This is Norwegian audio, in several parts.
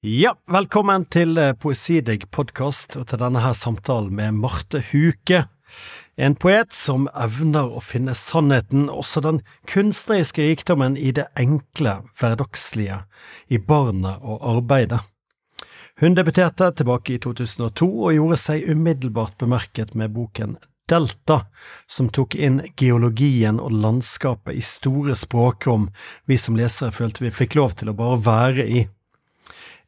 Ja, velkommen til eh, Poesidigg podkast og til denne her samtalen med Marte Huke. En poet som evner å finne sannheten, også den kunstneriske rikdommen i det enkle, hverdagslige, i barnet og arbeidet. Hun debuterte tilbake i 2002 og gjorde seg umiddelbart bemerket med boken Delta, som tok inn geologien og landskapet i store språkrom vi som lesere følte vi fikk lov til å bare være i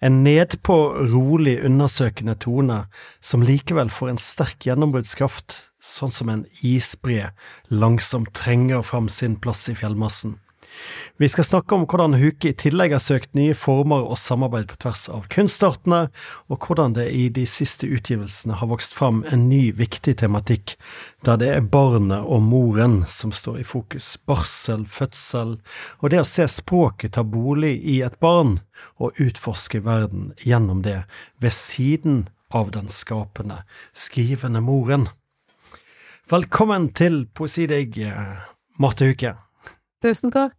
en nedpå rolig, undersøkende tone som likevel får en sterk gjennombruddskraft, sånn som en isbre langsomt trenger fram sin plass i fjellmassen. Vi skal snakke om hvordan Huke i tillegg har søkt nye former og samarbeid på tvers av kunstartene, og hvordan det i de siste utgivelsene har vokst fram en ny, viktig tematikk, der det er barnet og moren som står i fokus. Barsel, fødsel, og det å se språket ta bolig i et barn, og utforske verden gjennom det, ved siden av den skapende, skrivende moren. Velkommen til Poesidigg, Marte Huke. Tusen takk.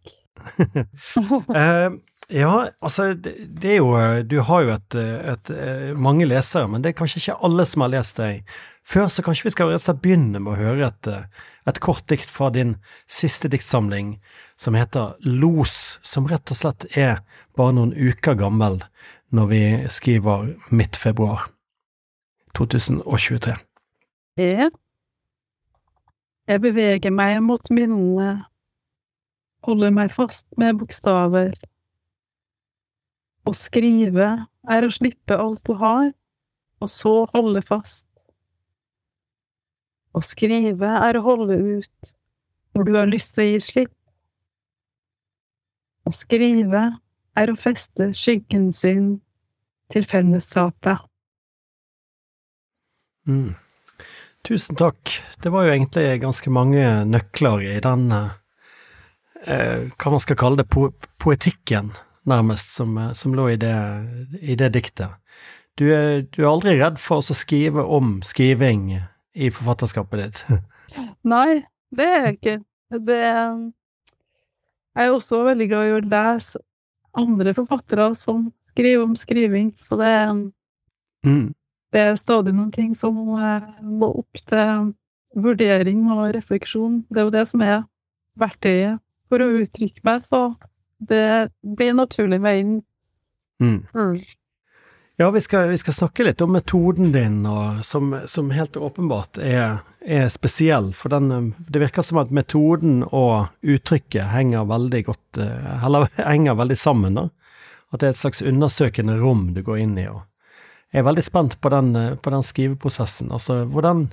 uh, ja, altså, det, det, er jo Du har jo et, et, et, mange lesere, men det er kanskje ikke alle som har lest deg. Før så kanskje vi skal rett og slett begynne med å høre et, et kort dikt fra din siste diktsamling, som heter Los, som rett og slett er bare noen uker gammel når vi skriver midt februar 2023. Ja. Jeg beveger meg mot minnene holder meg fast med bokstaver. Å skrive er å slippe alt du har, og så holde fast. Å skrive er å holde ut når du har lyst til å gi slipp. Å skrive er å feste skyggen sin til fellesskapet. Mm. Tusen takk. Det var jo egentlig ganske mange nøkler i den eh, hva man skal kalle det, po poetikken, nærmest, som, eh, som lå i det, i det diktet. Du er, du er, aldri redd for å skrive om skriving i forfatterskapet ditt? Nei, det er jeg ikke. Det Jeg er også veldig glad i å lese andre forfattere som skriver om skriving, så det, mm. det er stadig noen ting som eh, må opp til vurdering og refleksjon. Det er jo det som er verktøyet for å uttrykke meg, så det blir naturlig med inn. Mm. Mm. Ja, vi skal, vi skal, snakke litt om metoden din, og, som, som, helt åpenbart er, er, spesiell. For den, det virker som at metoden og uttrykket henger veldig godt eh, Eller henger veldig sammen. da. At det er et slags undersøkende rom du går inn i. og Jeg er veldig spent på den, på den skriveprosessen. Altså, hvordan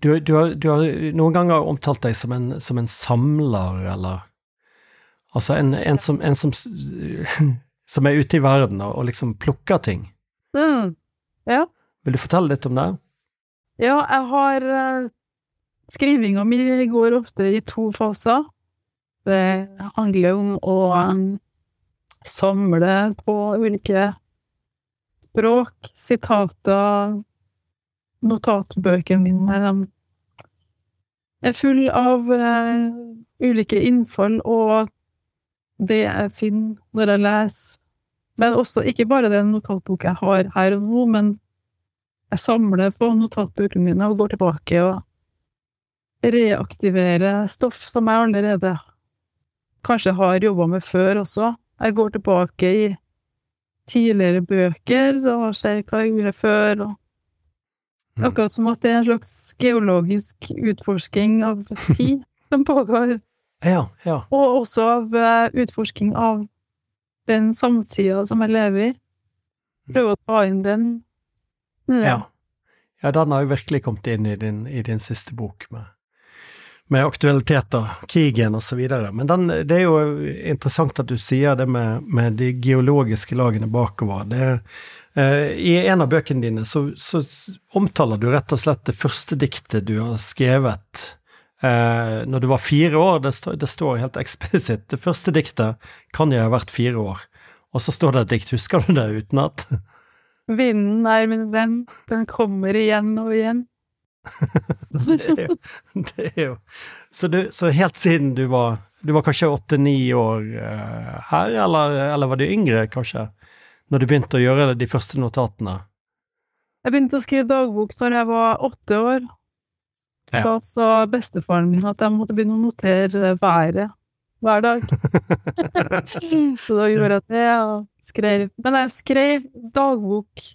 du, du, har, du, har, noen ganger omtalt deg som en, som en samler, eller Altså en, en, som, en som, som, er ute i verden og, og liksom plukker ting. Mm. Ja. Vil du fortelle litt om det? Ja, jeg har uh, Skrivinga mi går ofte i to faser. Det handler om å um, samle på ulike språk, sitater, notatbøkene mine er full av uh, ulike innfall og det jeg finner når jeg leser. Men også ikke bare den notatboka jeg har her og nå, men jeg samler på notatbøkene mine og går tilbake og reaktiverer stoff som jeg allerede kanskje har jobba med før også. Jeg går tilbake i tidligere bøker og ser hva jeg gjorde før, og. Akkurat som at det er en slags geologisk utforsking av tid som pågår. Ja, ja. Og også av uh, utforsking av den samtida som jeg lever i. Prøve å ta inn den. Ja. Ja. ja. den har jo virkelig kommet inn i din, i din siste bok med, med aktualiteter, krigen videre. Men den, det er jo interessant at du sier det med, med de geologiske lagene bakover. Det er Eh, I en av bøkene dine så, så, omtaler du rett og slett det første diktet du har skrevet eh, når du var fire år. Det, stå, det, står helt eksplisitt. Det første diktet kan jeg ha vært fire år. Og så står det et dikt, husker du det utenat? Vinden er min venn, den kommer igjen og igjen. det, er jo, det er jo så, du, så helt siden du var Du var kanskje åtte-ni år eh, her, eller, eller var du yngre, kanskje? Når du begynte å gjøre de første notatene? Jeg begynte å skrive dagbok når jeg var åtte år. Ja. Da sa bestefaren min at jeg måtte begynne å notere været hver dag. så da gjorde jeg det, og skrev Men jeg skrev dagbok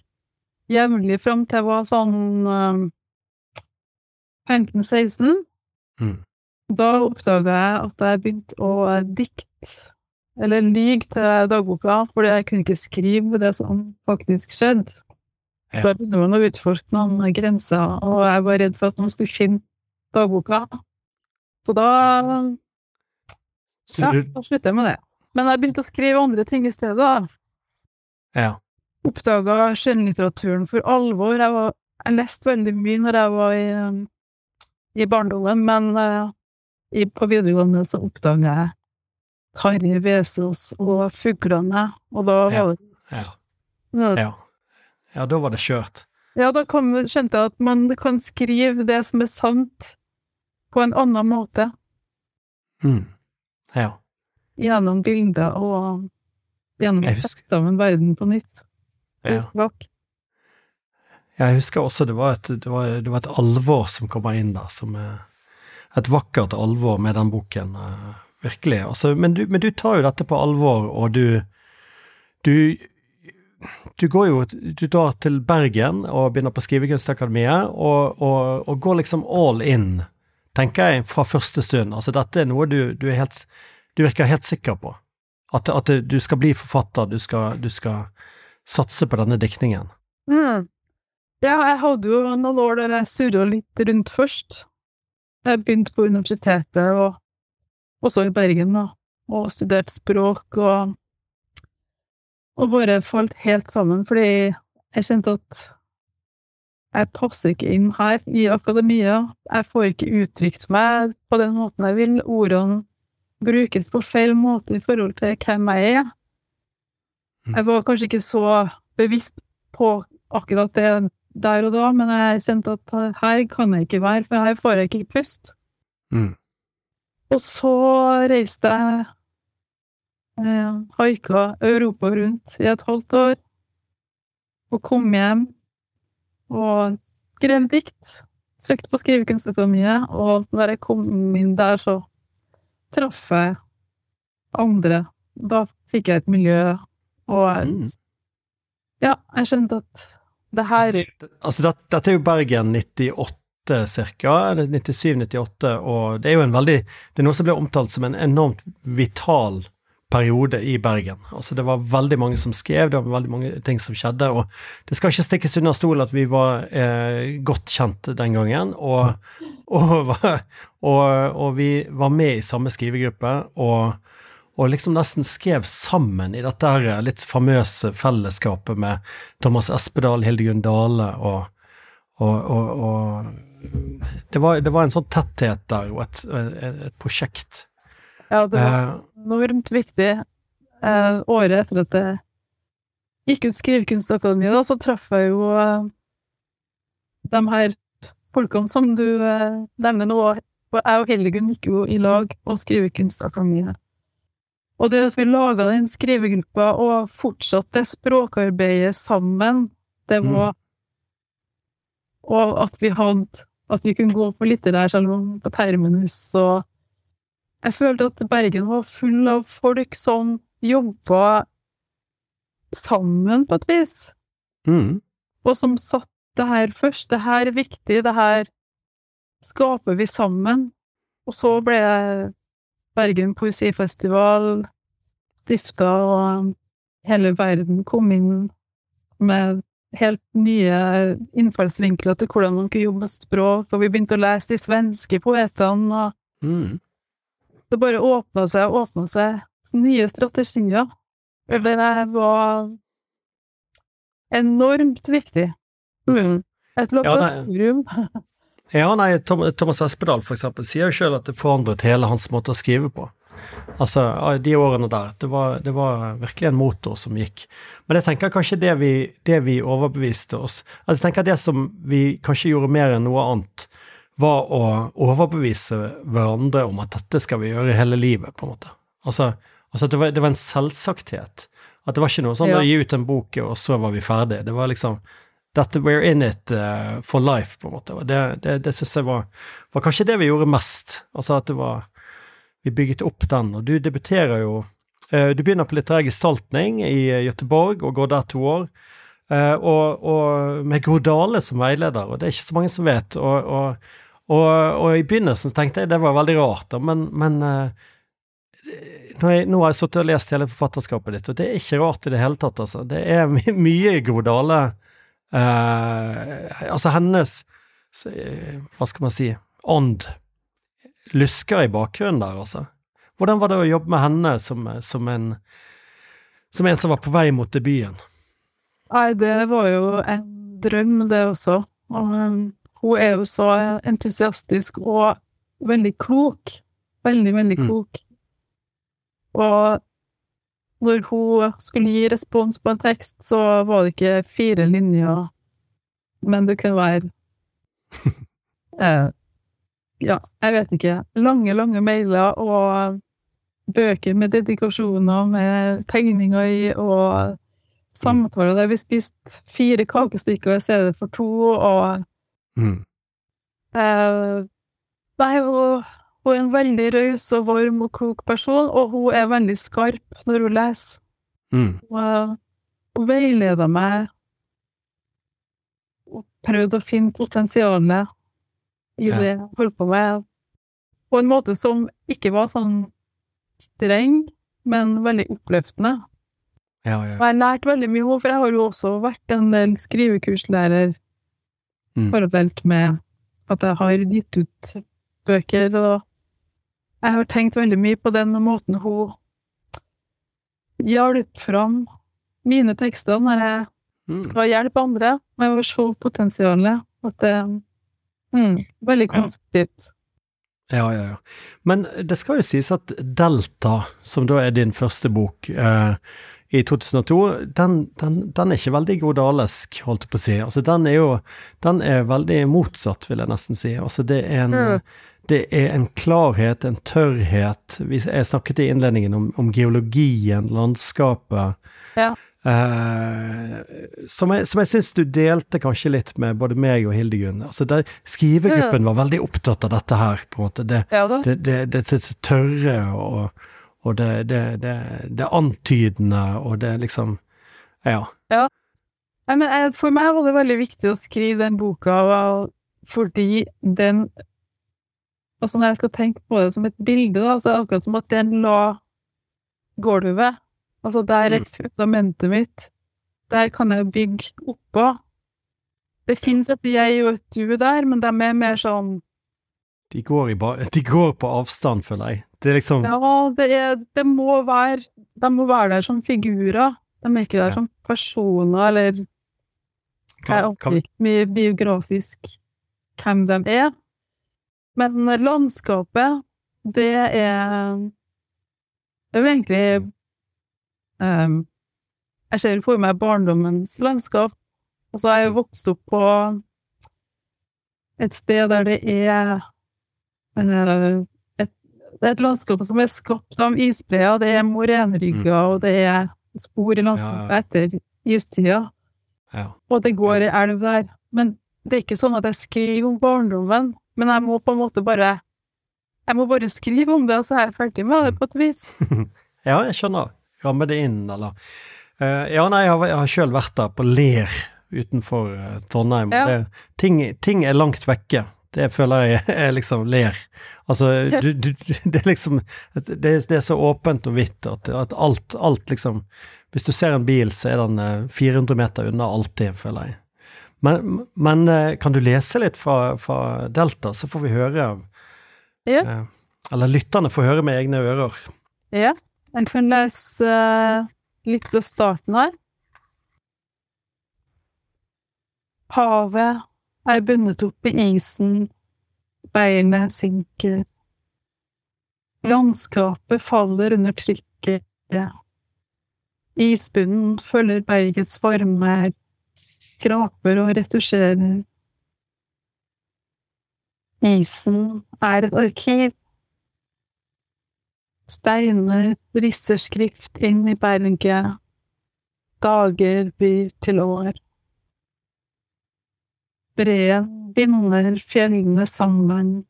jevnlig fram til jeg var sånn um, 15-16. Mm. Da oppdaga jeg at jeg begynte å dikte, eller lyg til dagboka, fordi jeg kunne ikke skrive det som faktisk skjedde. Ja. Da begynte man å utforske noen grenser, og jeg var redd for at noen skulle finne dagboka. Så da ja, da sluttet jeg med det. Men jeg begynte å skrive andre ting i stedet. da. ja. Oppdaga skjønnlitteraturen for alvor. Jeg, var, jeg leste veldig mye når jeg var i, um, i barndommen, men uh, i, på videregående så oppdaga jeg Tarjei Vesaas og Fuglene, og da Ja. var det Ja. ja. ja. Ja, da var det kjørt. Ja, da kom, skjønte jeg at man kan skrive det som er sant, på en annen måte. Mm. Ja. Gjennom bilder og gjennom å sette sammen verden på nytt. ja. Jeg husker også det var, et, det, var, det var et alvor som kom inn der, som et vakkert alvor med den boken. Virkelig. Altså, men, du, men du tar jo dette på alvor, og du Du, du går jo Du drar til Bergen og begynner på Skrivekunstakademiet, og, og, og går liksom all in, tenker jeg, fra første stund. Altså, dette er noe du, du er helt Du virker helt sikker på. At, at du skal bli forfatter, du skal, du skal satse på denne diktningen. Mm. Ja, jeg hadde jo noen år der jeg surra litt rundt først. Jeg begynte på universitetet, og også i Bergen, da, og studerte språk, og og bare falt helt sammen, fordi jeg kjente at jeg passer ikke inn her i akademia. Jeg får ikke uttrykt meg på den måten jeg vil. Ordene brukes på feil måte i forhold til hvem jeg er. Jeg var kanskje ikke så bevisst på akkurat det der og da, men jeg kjente at her kan jeg ikke være, for her får jeg ikke pust. Mm. Og så reiste jeg eh, haika Europa rundt i et halvt år, og kom hjem og skrev dikt. Søkte på Skrivekunstakademiet, og når jeg kom inn der, så traff jeg andre. Da fikk jeg et miljø, og Mm. ja, jeg skjønte at det her Altså, dette er jo Bergen 98 eller 97-98, og det er jo en veldig Det er noe som blir omtalt som en enormt vital periode i Bergen. Altså, det var veldig mange som skrev, det var veldig mange ting som skjedde, og det skal ikke stikkes under stol at vi var eh, godt kjent den gangen, og, og, og, og vi var med i samme skrivegruppe, og og liksom nesten skrev sammen i dette litt famøse fellesskapet med Thomas Espedal, Hildegunn Dale og, og, og, og det, var, det var en sånn tetthet der, og et, et, et prosjekt. Ja, det var Eh, enormt viktig. Eh, året etter at jeg gikk ut Skrivekunstakademiet, da, så traff jeg jo eh, de her folkene som du eh, nevner nå. Og jeg og Hildegunn gikk jo i lag på Skrivekunstakademiet. Og det at vi laga den skrivegruppa og fortsatte språkarbeidet sammen, det Mm. Og at vi hadde At vi kunne gå på litterær salong på Terminus og Jeg følte at Bergen var full av folk som jobba sammen, på et vis mm, og som satt det her først. Det her er viktig, det her skaper vi sammen. Og så ble Bergen poesifestival stifta, og hele verden kom inn med helt nye innfallsvinkler til hvordan man kunne jobbe med språk, og vi begynte å lese de svenske poetene, og mm. det bare åpna seg og åpna seg nye strategier. Det var enormt viktig. Mm. Et Ja, nei. laboratorium. Ja, nei, Thomas Espedal for eksempel sier jo sjøl at det forandret hele hans måte å skrive på. Altså, de årene der. Det var, det var virkelig en motor som gikk. Men jeg tenker kanskje det vi, det vi overbeviste oss Altså, jeg tenker det som vi kanskje gjorde mer enn noe annet, var å overbevise hverandre om at dette skal vi gjøre hele livet, på en måte. Altså, altså det var, det var en selvsakthet. At det var ikke noe sånn Ja. å gi ut en bok, og så var vi ferdig. Det var liksom dette We're in it uh, for life, på en måte. Det, det, det syns jeg var, var kanskje det vi gjorde mest. Altså at det var Vi bygget opp den. Og du debuterer jo eh, Du begynner på litterær gestaltning i Gøteborg, Göteborg og går der to år. Eh, og, og med Gro Dale som veileder, og det er ikke så mange som vet. Og, og, og, i begynnelsen tenkte jeg det var veldig rart, men, men eh, nå, har jeg sittet og lest hele forfatterskapet ditt, og det er ikke rart i det hele tatt, altså. Det er my mye Gro Dale eh, Altså hennes eh, Hva skal man si ånd lusker i bakgrunnen der, altså. Hvordan var det å jobbe med henne som, som en som en som var på vei mot debuten? Nei, det var jo en drøm, det også. Og um, hun er jo så entusiastisk og veldig klok. Veldig, veldig Mm. klok. Og når hun skulle gi respons på en tekst, så var det ikke fire linjer, men det kunne være eh, Ja, jeg vet ikke. Lange, lange mailer og bøker med dedikasjoner med tegninger i, og samtaler der vi spiste fire kakestykker i stedet for to, og Mm. eh, Nei, hun, hun er en veldig raus og varm og klok person, og hun er veldig skarp når hun leser. Mm. Eh, hun veileder meg og prøvde å finne potensialet i Ja. jeg holdt på med, på en måte som ikke var sånn streng, men veldig oppløftende. Ja, Og jeg har lært veldig mye, for jeg har jo også vært en del skrivekurslærer Mm. parallelt med at jeg har gitt ut bøker, og jeg har tenkt veldig mye på den måten hun hjalp fram mine tekster når jeg Mm. skal hjelpe andre med å se potensialet. At det mm, Veldig Ja. konstruktivt. Ja, ja, ja. Men det skal jo sies at Delta, som da er din første bok eh, i 2002, den, den, den er ikke veldig godalesk, holdt jeg på å si. Altså, den er jo Den er veldig motsatt, vil jeg nesten si. Altså, det er en Mm. Det er en klarhet, en tørrhet. Jeg snakket i innledningen om, om geologien, landskapet. Ja. Eh, som jeg, som jeg syns du delte kanskje litt med både meg og Hildegunn. Altså, der, skrivegruppen var veldig opptatt av dette her, på en måte. Det, Ja det, det, det, tørre og, og det, det, det, det antydende og det liksom Ja. Nei, men for meg var det veldig viktig å skrive den boka, fordi den Altså, når jeg skal tenke på det som et bilde, da, så er det akkurat som at den la gulvet. Altså, der er fundamentet mitt. Der kan jeg bygge oppå. Det fins et jeg og et du der, men de er mer sånn De går, de går på avstand, føler jeg. Det er liksom Ja, det, er, det må være De må være der som figurer. De er ikke der Ja. som personer, eller Jeg oppgir ikke mye biografisk hvem de er. Men landskapet, det er Det er jo egentlig ehm, Jeg ser for meg barndommens landskap. Og så har jeg vokst opp på et sted der det er eh, et, Det er et landskap som er skapt av isbreer, det er morenrygger, og det er spor i landskapet etter istida ja. og det går ei elv der. Men det er ikke sånn at jeg skriver om barndommen, men jeg må på en måte bare Jeg må bare skrive om det, og så er jeg ferdig med det, på et vis. Ja, jeg skjønner. Ramme det inn, eller uh, Ja, nei, jeg har, jeg har sjøl vært der, på Ler utenfor uh, Trondheim. Ja. Det, ting, ting er langt vekke. Det føler jeg er liksom Ler. Altså, du, du, det er liksom Det, det er så åpent og hvitt at, at alt, alt liksom Hvis du ser en bil, så er den eh, 400 meter unna alltid, føler jeg. Men, men eh, kan du lese litt fra, fra Delta, så får vi høre Ja. eh, Eller lytterne får høre med egne ører. Ja. Jeg kan lese eh, litt fra starten her. Havet er bundet opp i isen, beinet synker. Landskapet faller under trykket. Isbunnen følger bergets varme, Graper og retusjerer. Isen er et arkiv. Steiner risser skrift inn i berget. dager byr til år. Breen binder fjellene sammen.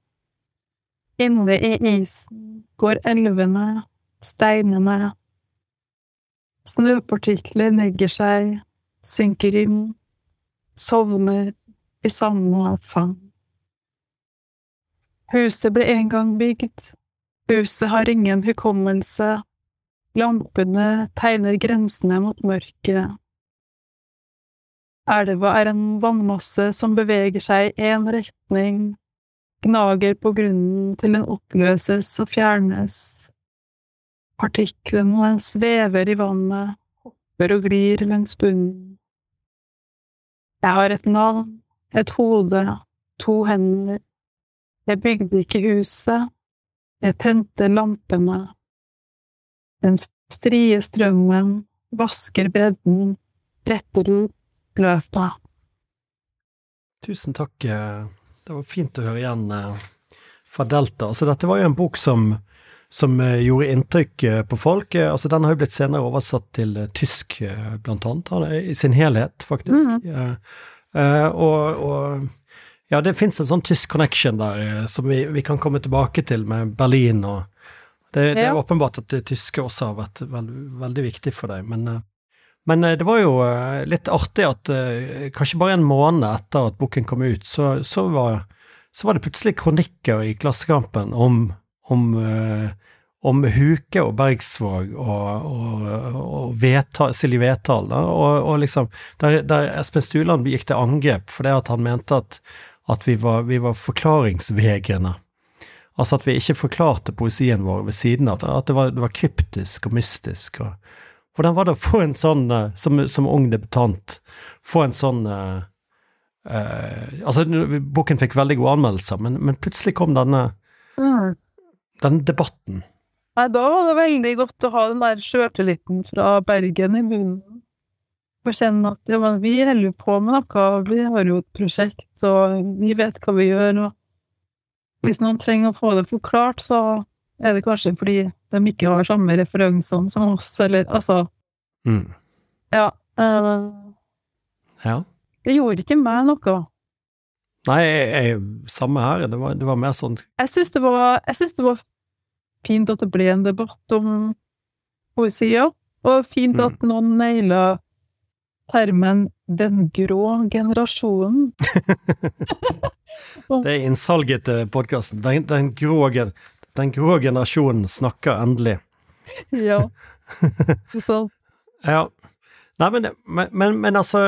Inne i isen går elvene, steinene. Snøpartikler legger seg, synker inn, sovner i samme fang. Huset ble en gang bygd. Huset har ingen hukommelse. Lampene tegner grensene mot mørket. Elva er en vannmasse som beveger seg i én retning, gnager på grunnen til den oppløses og fjernes. Partiklene svever i vannet, hopper og glir langs bunnen. Jeg har et navn, et hode, to hender. Jeg bygde ikke huset, jeg tente lampene. Den strie strømmen vasker bredden, retter ut løpet. Tusen takk. eh, Det var fint å høre igjen eh, fra Delta. Altså, dette var jo en bok som, som eh, gjorde inntrykk på folk. Altså, den har jo blitt senere oversatt til tysk, blant annet, i sin helhet, faktisk. Eh, eh, og, og ja, det fins en sånn tysk connection der eh, som vi, vi kan komme tilbake til med Berlin og Det, det er Ja. åpenbart at det tyske også har vært veld, veldig viktig for deg, men eh, men eh, det var jo litt artig at kanskje bare en måned etter at boken kom ut, så, så, var, så var det plutselig kronikker i Klassekampen om, om, om Huke og Bergsvåg og, og, og Vetal, Silje Vetal, og, og liksom der, der Espen Stuland gikk til angrep fordi at han mente at, at vi var, vi var forklaringsvegrende. Altså at vi ikke forklarte poesien vår ved siden av det, at det var, det var kryptisk og mystisk. og hvordan var det å få en sånn, eh, som, som ung debutant, få en sånn uh, uh, Altså, boken fikk veldig gode anmeldelser, men, men plutselig kom denne, Mm. denne debatten. Nei, da var det veldig godt å ha den der sjøltilliten fra Bergen i munnen. For kjenne at ja, vi holder jo på med noe, vi har jo et prosjekt, og vi vet hva vi gjør, og hvis noen trenger å få det forklart, så er det kanskje fordi de ikke har samme referansene som oss, eller altså Mm. Ja. Uh, Ja. det gjorde ikke meg noe. Nei, jeg, jeg, samme her. Det var, det var mer sånn Jeg syns det, det var fint at det ble en debatt om poesi. Og fint Mm. at noen naila termen 'den grå generasjonen'. Det er innsalget til podkasten. Den, den, den grå generasjonen snakker endelig. ja. Så, Ja. Nei, men, men, men, altså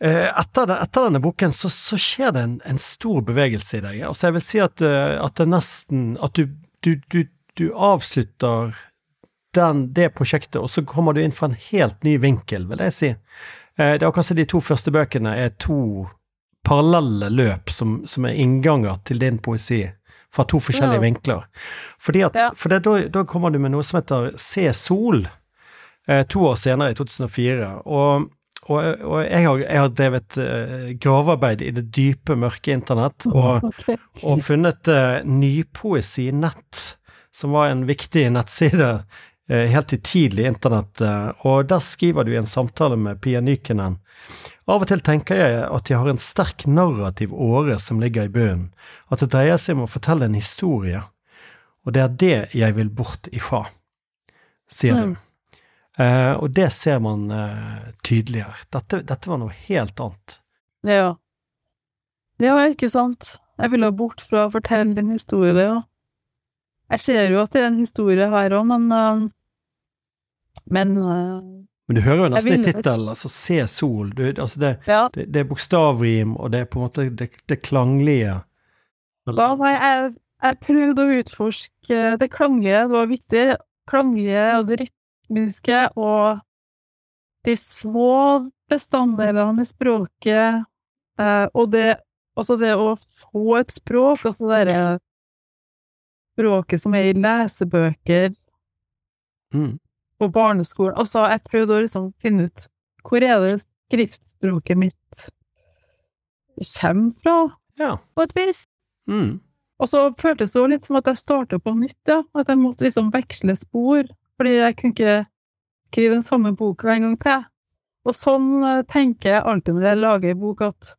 eh, etter, etter denne boken så, så skjer det en, en stor bevegelse i deg. Altså, jeg vil si at, eh, at det nesten At du, du, du, du avslutter den, det prosjektet, og så kommer du inn fra en helt ny vinkel, vil jeg si. Eh, Det er som de to første bøkene er to parallelle løp som, som er innganger til din poesi. Fra to forskjellige Ja. vinkler. Fordi at, Ja. For det, da, da kommer du med noe som heter Se sol, eh, to år senere, i 2004. Og, og, og jeg, har, jeg har drevet eh, gravearbeid i det dype, mørke internett, og, og funnet eh, Nypoesi Nett, som var en viktig nettside helt i tidlig internett, eh, og der skriver du i en samtale med Pia Nykenen av og til tenker jeg at jeg har en sterk narrativ åre som ligger i bunnen, at det dreier seg om å fortelle en historie, og det er det jeg vil bort ifra, sier du. Mm. Eh, og det ser man eh, tydelig her. Dette, dette var noe helt annet. Ja. Ja, ikke sant. Jeg ville bort fra å fortelle en historie, ja. Jeg ser jo at det er en historie her òg, men eh, Men eh, Men du hører jo nesten i tittelen, altså Se sol. Du, altså det, ja. det, det er bokstavrim, og det er på en måte det, det klanglige. Ja, nei, jeg, jeg prøvde å utforske det klanglige, det var viktig. Klanglige og det rytmiske og de små bestanddelene i språket, eh, og det Altså det å få et språk, altså det derre språket som er i lesebøker Mm. på barneskolen. Og så har jeg prøvd å liksom finne ut hvor er det skriftspråket mitt kommer fra, Ja. på et vis. Mm. Og så føltes det jo litt som at jeg starta på nytt, ja. At jeg måtte liksom veksle spor. Fordi jeg kunne ikke skrive den samme boka en gang til. Og sånn eh, tenker jeg alltid når jeg lager en bok, at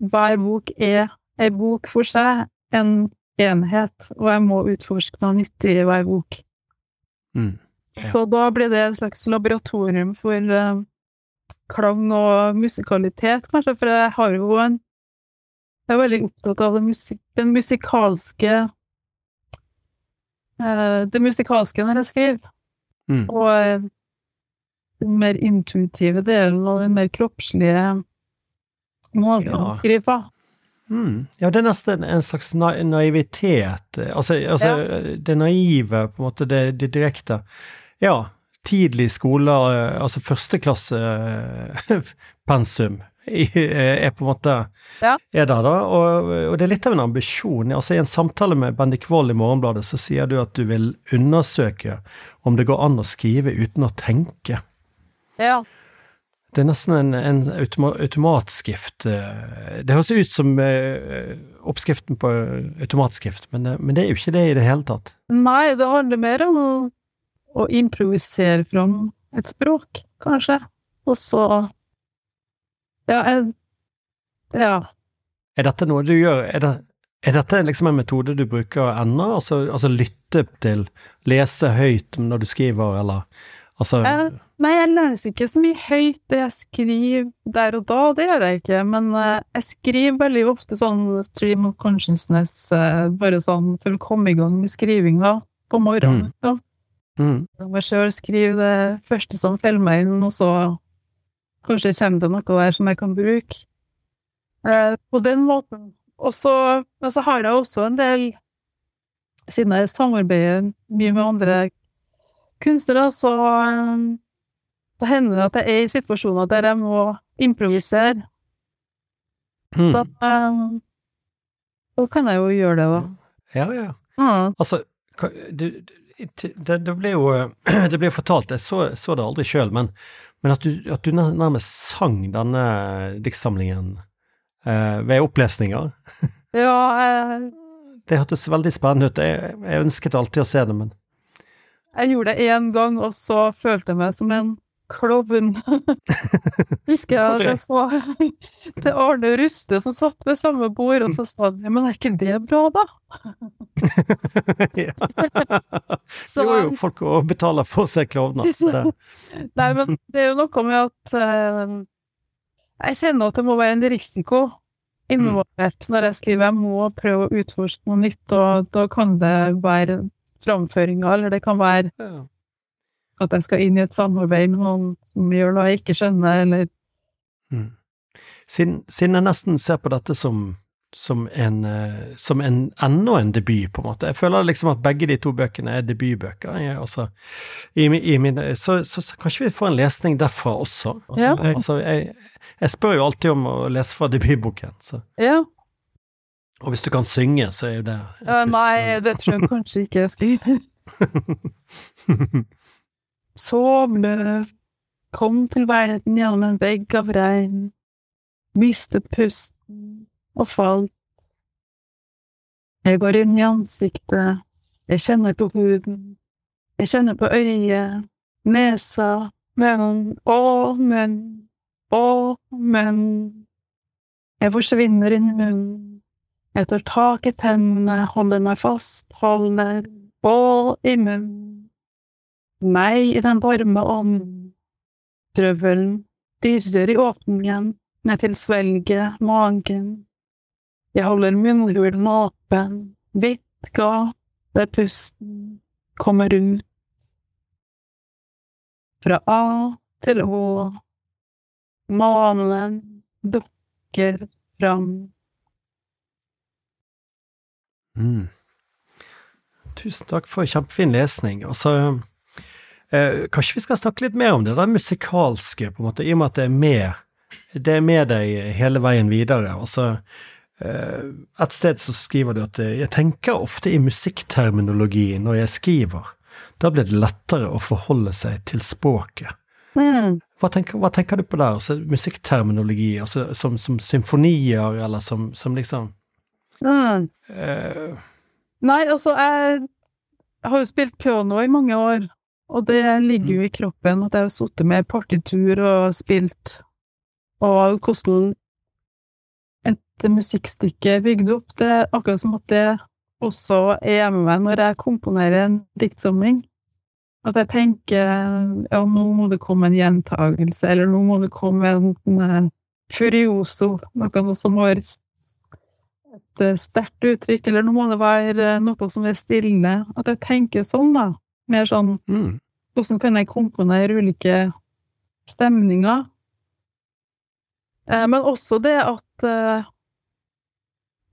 hver bok er ei bok for seg, en enhet, og jeg må utforske noe nyttig i hver bok. Mm. Ja. Så da blir det et slags laboratorium for eh, klang og musikalitet, kanskje, for jeg har jo en Jeg er veldig opptatt av det musik den musikalske eh, Det musikalske når jeg skriver, Mm. og eh, den mer intuitive delen og den mer kroppslige måten å skrive på. Mm. Ja, det er nesten en slags na naivitet. Altså, Altså, ja. det naive, på en måte, det, det direkte. Ja, tidlig skole, eh, altså førsteklassepensum, er på en måte Ja. er der, da. Og, og det er litt av en ambisjon. Altså, I en samtale med Bendik Wold i Morgenbladet så sier du at du vil undersøke om det går an å skrive uten å tenke. Ja. Det er nesten en, en automa automatskrift. eh, Det høres ut som eh, oppskriften på automatskrift, men, men det er jo ikke det i det hele tatt. Nei, det handler mer om å, å improvisere fram et språk, kanskje. Og så Ja, jeg Ja. Er dette noe du gjør Er, det, er dette liksom en metode du bruker ennå? Altså, altså lytte til, lese høyt når du skriver, eller altså jeg, Nei, jeg leser ikke så mye høyt det jeg skriver der og da, det gjør jeg ikke, men eh, jeg skriver veldig ofte sånn stream of consciousness, eh, bare sånn for å komme i gang med skrivinga på morgenen. Ja. mm, Jeg må sjøl skrive det første som faller meg inn, og så kanskje kommer det noe der som jeg kan bruke. Eh, på den måten. Og så har jeg også en del Siden jeg samarbeider mye med andre kunstnere, så eh, det at jeg er i situasjoner der jeg må improvisere. mm. Da, eh, da kan jeg jo gjøre det, da. Ja, ja. Mm. Altså, du, det, det ble jo Det ble fortalt, jeg så, så det aldri sjøl, men, men at, du, at du nærmest sang denne diktsamlingen eh, ved opplesninger, Ja, eh, det hørtes veldig spennende ut. Jeg, jeg ønsket alltid å se det, men Jeg gjorde det én gang, og så følte jeg meg som en klovn. Husker jeg at jeg så til Arne Ruste som satt ved samme bord, og så sa han ja, men er ikke det bra, da? ja. Så, Jo, jo, folk å betaler for seg klovner. Nei, men det er jo noe med at eh, jeg kjenner at det må være en risiko involvert når jeg skriver. Jeg må prøve å utforske noe nytt, og da kan det være framføringa, eller det kan være ja. at jeg skal inn i et samarbeid med noen som gjør noe jeg ikke skjønner, eller Mm. Siden, siden jeg nesten ser på dette som, som en eh, som en, enda en debut, på en måte. Jeg føler liksom at begge de to bøkene er debutbøker. Jeg, altså, i, i mine, så, så, så kanskje vi får en lesning derfra også. Altså, Ja. altså, jeg, jeg spør jo alltid om å lese fra debutboken, så. Ja. Og hvis du kan synge, så er jo det uh, nei, det tror jeg kanskje ikke jeg skal. gjøre. Sovløv kom til verden gjennom en vegg av regn, mistet pusten og falt. Jeg går inn i ansiktet, jeg kjenner på huden, jeg kjenner på øyet, nesa, munnen, å, munn, å, munn. Jeg forsvinner inn i munnen. Jeg tar tak i tennene, holder meg fast, holder bål i munnen. Meg i den varme ånden. Drøvelen dirrer i åpningen, ned til svelget, magen. Jeg holder munnhulen åpen, vidt gap, der pusten kommer ut. Fra A til Å. Månen dukker fram. Mm. Tusen takk for kjempefin lesning. Altså, eh, kanskje vi skal snakke litt mer om det der musikalske, på en måte, i og med at det er med, det er med deg hele veien videre. Altså, eh, et sted så skriver du at eh, jeg tenker ofte i musikkterminologi når jeg skriver. Da blir det lettere å forholde seg til språket. Mm. Hva tenker, hva tenker du på der? Altså, musikkterminologi, altså, som, som symfonier, eller som, som liksom Mm. eh, Nei, altså, jeg, har jo spilt piano i mange år, Og det ligger jo i kroppen at jeg har sittet med partitur og spilt, og hvordan et musikkstykke er bygd opp. Det er akkurat som at det også er med meg når jeg komponerer en diktsamling. At jeg tenker ja, nå må det komme en gjentagelse, eller nå må det komme en, en furioso, noe som har et eh, sterkt uttrykk, eller nå må det være noe som er stille. At jeg tenker sånn, da. Mer sånn Mm. hvordan kan jeg komponere ulike stemninger? Eh, men også det at eh,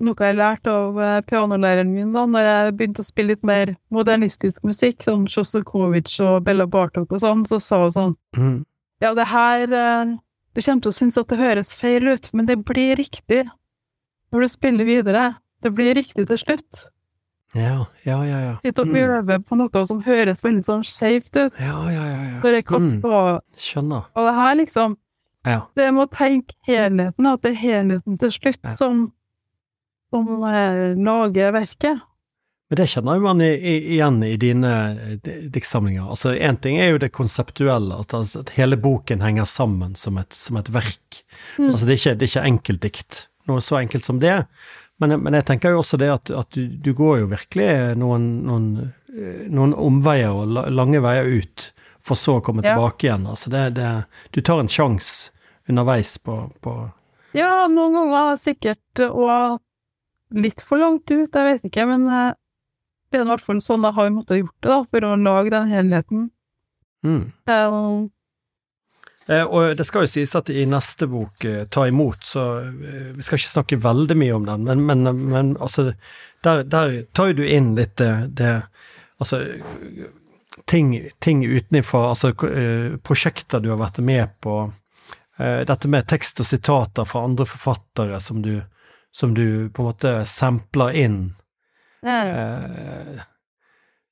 Noe jeg lærte av eh, pianolæreren min da når jeg begynte å spille litt mer modernistisk musikk, sånn Sjostakovitsj og Bella Bartok og sånn, så sa hun sånn Mm. Ja, det her eh, Du kommer til å synes at det høres feil ut, men det blir riktig når du spiller videre. Det blir riktig til slutt. Ja, ja, ja. ja. Sitte og Mm. øve på noe som høres veldig sånn skeivt ut. Ja, ja, ja. ja. Når jeg på Mm. Skjønner. Og det her, liksom Ja. Det med å tenke helheten, at det er helheten til slutt Ja. som, som eh, lager verket. Men det kjenner man i, i, igjen i dine diktsamlinger. Altså, Én ting er jo det konseptuelle, at, altså, at hele boken henger sammen som et, som et verk. Mm. Altså, det er ikke, det er ikke enkeltdikt, noe så enkelt som det. Men, men jeg tenker jo også det at, at du, du går jo virkelig noen, noen, eh, noen omveier og lange veier ut, for så å komme Ja. tilbake igjen. Altså, det, det, du tar en sjanse underveis på, på Ja, noen ganger sikkert, og litt for langt ut, jeg vet ikke, men eh, det er i hvert fall sånn jeg har måttet gjort det, da, for å lage den helheten. mm. Um, og det skal jo sies at i neste bok, eh, Ta imot, så eh, Vi skal ikke snakke veldig mye om den, men, men, men altså Der, der tar du inn litt det, det Altså ting, ting utenfra, altså eh, prosjekter du har vært med på. eh, dette med tekst og sitater fra andre forfattere som du, som du på en måte sampler inn. Eh,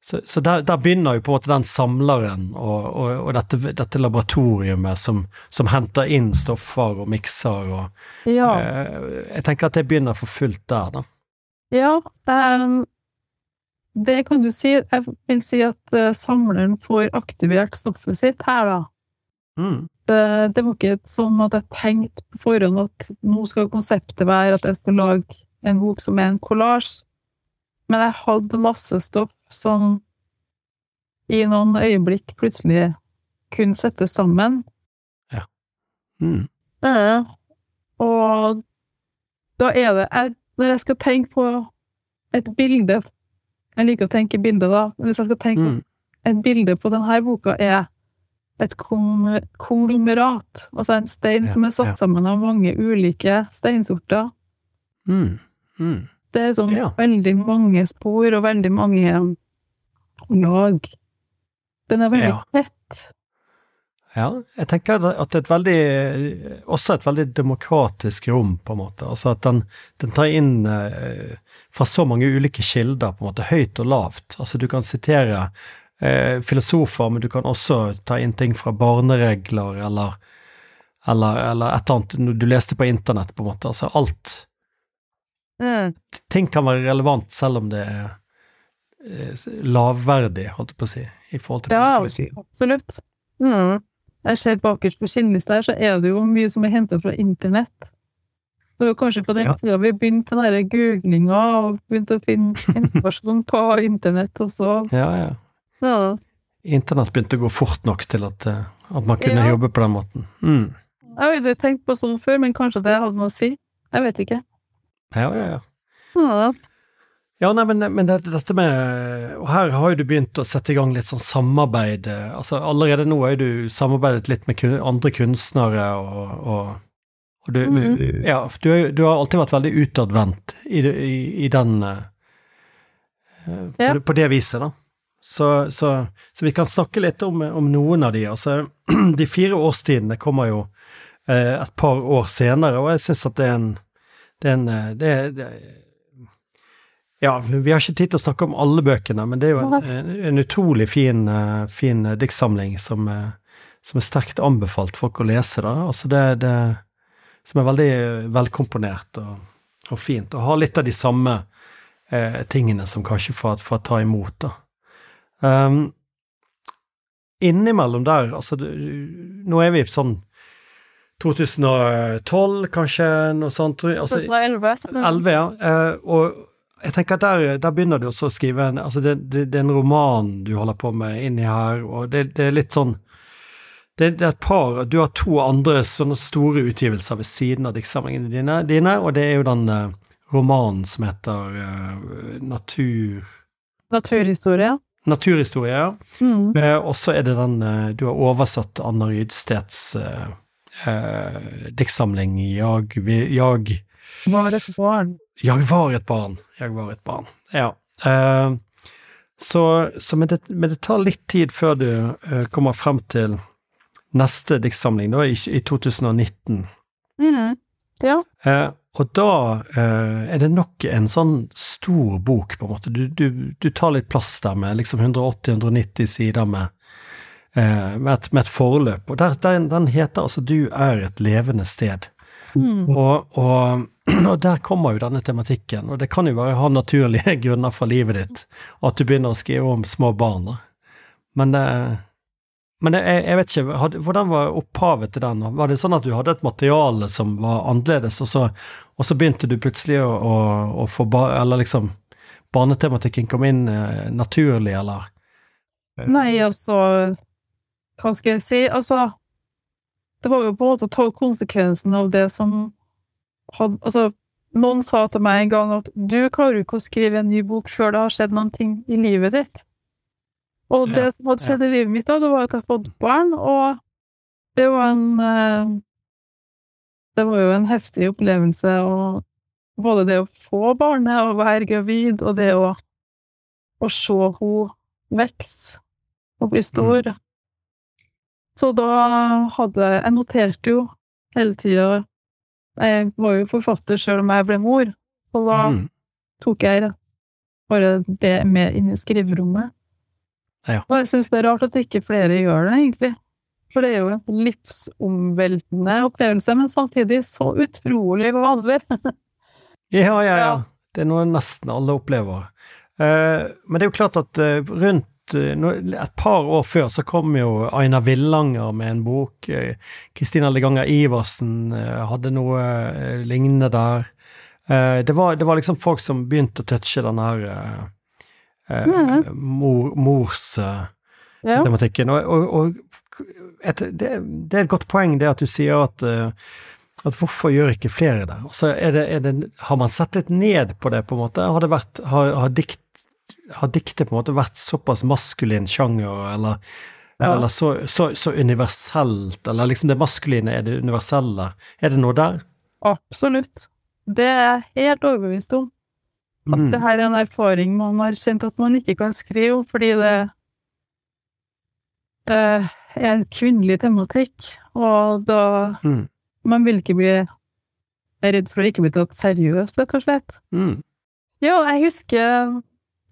så, så der, der begynner jo på en måte den samleren og, og, og dette, dette laboratoriumet som, som henter inn stoffer og mikser og ja. eh, Jeg tenker at det begynner for fullt der, da. Ja, ehm, det kan du si. Jeg vil si at eh, samleren får aktivert stoffet sitt her, da. Mm. Det, det var ikke sånn at jeg tenkte på forhånd at nå skal konseptet være at jeg skal lage en bok som er en kollasj, men jeg hadde masse stoff som i noen øyeblikk plutselig kunne settes sammen. Mm. Eh, Og da er det jeg, Når jeg skal tenke på et bilde Jeg liker å tenke bilder, da. men Hvis jeg skal tenke Mm. et bilde på denne boka, er et konglomerat. Altså en stein Ja, som er satt ja. sammen av mange ulike steinsorter. Mm. Mm. Det er sånn Ja. veldig mange spor og veldig mange lag. Den er veldig Ja. tett. Ja, jeg tenker at det er et veldig Også et veldig demokratisk rom, på en måte. Altså at den, den tar inn eh, fra så mange ulike kilder, på en måte, høyt og lavt. Altså du kan sitere eh, filosofer, men du kan også ta inn ting fra barneregler eller eller, eller et eller annet du leste på internett, på en måte. Altså alt Ting kan være relevant selv om det er lavverdig, holdt jeg på å si, i forhold til Ja, poesi. absolutt. Mm. Jeg ser bakerst på skinnlista her, så er det jo mye som er hentet fra internett. Det var kanskje på den Ja. tida vi begynte den googlinga og begynte å finne informasjon på internett, og så Ja, ja. ja. Internett begynte å gå fort nok til at, eh, at man kunne Ja. jobbe på den måten. Mm. Jeg har aldri tenkt på sånn før, men kanskje det hadde noe å si. Jeg vet ikke. Ja, ja, ja. Ja. Ja, nei, men, men det, dette med Og her har jo du begynt å sette i gang litt sånn samarbeid. eh, Altså allerede nå har du samarbeidet litt med kun, andre kunstnere og, og, og du, Mhm. Ja, du, du har alltid vært veldig utadvendt i, i, i den uh, på, Ja. det, på det viset, da. Så, så, så vi kan snakke litt om, om noen av de. Altså, de fire årstidene kommer jo uh, et par år senere, og jeg syns at det er en det er en det, det, er- Ja, vi har ikke tid til å snakke om alle bøkene, men det er jo en, en, utrolig fin, eh, fin eh, diktsamling som, eh, som er sterkt anbefalt folk å lese, da. Altså det, det Som er veldig velkomponert og, og fint, og har litt av de samme eh, tingene som kanskje får å ta imot, da. Um, innimellom der, altså Nå er vi sånn 2012, kanskje, noe sånt. Altså, 2011. 11, ja. Og jeg tenker at der, der begynner du også å skrive en Altså, det, det, det, er en roman du holder på med inni her, og det, det er litt sånn det, er et par Du har to andre sånne store utgivelser ved siden av diktsamlingene dine, dine, og det er jo den uh, romanen som heter uh, Natur... Naturhistorie. Naturhistorie, ja. Mm. Uh, og så er det den Du har oversatt Anna Rydsteds diktsamling Jag, jag Var et barn. Jeg var et barn. Jeg var et barn. Ja. så, så men, det, men, det, tar litt tid før du kommer frem til neste diktsamling, da, i, i 2019. Mm, ja. Eh, og da eh, er det nok en sånn stor bok, på en måte. Du, du, du tar litt plass der med liksom 180-190 sider med, eh, med, et, med, et, forløp. Og der, den, den, heter altså 'Du er et levende sted'. Mm. Og, og, og, der kommer jo denne tematikken, og det kan jo være ha naturlige grunner for livet ditt, at du begynner å skrive om små barn. Men men jeg, jeg vet ikke, had, hvordan var opphavet til den? Var det sånn at du hadde et materiale som var annerledes, og så, og så begynte du plutselig å, å, å få bar, Eller liksom Barnetematikken kom inn eh, naturlig, eller? Nei, altså Hva skal jeg si? Altså Det var jo på en måte å ta konsekvensen av det som hadde Altså, noen sa til meg en gang at du klarer jo ikke å skrive en ny bok før det har skjedd noen ting i livet ditt. Og det som hadde skjedd i livet mitt da, det var at jeg fått barn, og det var en eh, Det var jo en heftig opplevelse, og både det å få barnet og være gravid, og det å, å se henne vokse og bli stor. Mm. Så da hadde Jeg noterte jo hele tida Jeg var jo forfatter sjøl om jeg ble mor, så da mm. tok jeg bare det med inn i skriverommet. Ja. Og jeg syns det er rart at ikke flere gjør det, egentlig. For det er jo en livsomveltende opplevelse, men samtidig så utrolig vanlig. ja, ja, ja. Det er noe nesten alle opplever. Uh, men det er jo klart at uh, rundt uh, et par år før så kom jo Aina Villanger med en bok. Kristina Leganger Iversen hadde noe lignende der. Det var, det, var, liksom folk som begynte å touche den her mm. mor, mors ja. Og, og, og et, det, det, er et godt poeng det at du sier at, eh, at hvorfor gjør ikke flere det? Altså, er det, er det? Har man sett litt ned på det, på en måte? Har, det vært, har, har, dikt, har diktet på en måte vært såpass maskulin sjanger, eller, ja. eller så, så, så, universelt, eller liksom det maskuline er det universelle? Er det noe der? Absolutt. Det er jeg helt overbevist om. At mm. det her er en erfaring man har kjent at man ikke kan skrive fordi det er en kvinnelig tematikk, og da mm. Man vil ikke bli redd for å ikke bli tatt seriøst, rett og slett. Mm. Jo, jeg husker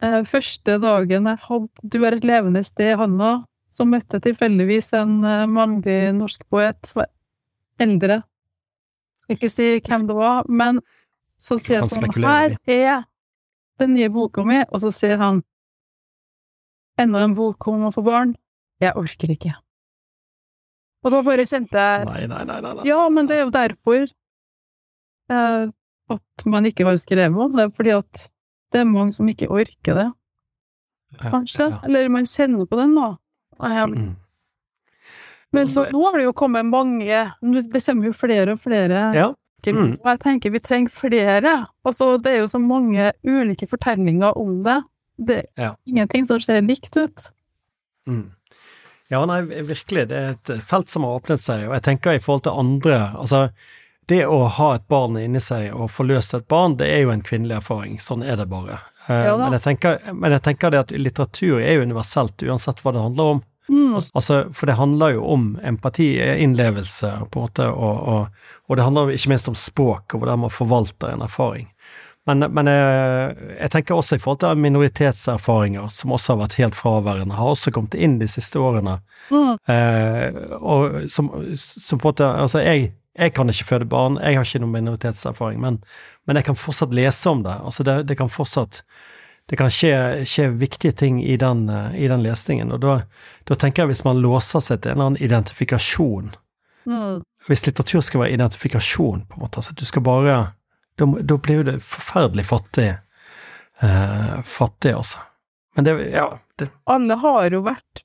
første dagen jeg hadde Du er et levende sted, Hanna, så møtte jeg tilfeldigvis en eh, mannlig norsk poet som var eldre. Skal ikke si hvem det var, men så sier jeg sånn Her er den nye boka mi, og så sier han enda en bok om å få barn. Jeg orker ikke. Og da bare kjente jeg nei, nei, nei, nei, Ja, men det er jo derfor eh, at man ikke har skrevet om det, fordi at det er mange som ikke orker det. Kanskje. Ja, ja. Eller man kjenner på den, da. Mm. Men så nå har det jo kommet mange Det kommer jo flere og flere ja. Mm. Og jeg tenker vi trenger flere. Altså, det er jo så mange ulike fortellinger om det. Det er ja. ingenting som ser likt ut. Mm. Ja, nei, virkelig. Det er et felt som har åpnet seg, og jeg tenker i forhold til andre Altså, det å ha et barn inni seg og forløse et barn, det er jo en kvinnelig erfaring. Sånn er det bare. Eh, ja, men, jeg tenker, men jeg tenker det at litteratur er jo universelt, uansett hva det handler om. Mm. Altså, for det handler jo om empati, innlevelse, på en måte, og, og, og, det handler ikke minst om språk og hvordan man forvalter en erfaring. Men, men jeg, jeg, tenker også i forhold til minoritetserfaringer, som også har vært helt fraværende, har også kommet inn de siste årene. Mm. Eh, og som, som, på en måte Altså, jeg, jeg kan ikke føde barn, jeg har ikke noen minoritetserfaring, men, men jeg kan fortsatt lese om det. Altså, det, det kan fortsatt det kan skje, skje viktige ting i den, i den lesningen. Og da, da, tenker jeg hvis man låser seg til en eller annen identifikasjon mm. Hvis litteratur skal være identifikasjon, på en måte, altså du skal bare Da, da blir jo det forferdelig fattig. Eh, fattig, altså. Men det Ja. Det. Alle har jo vært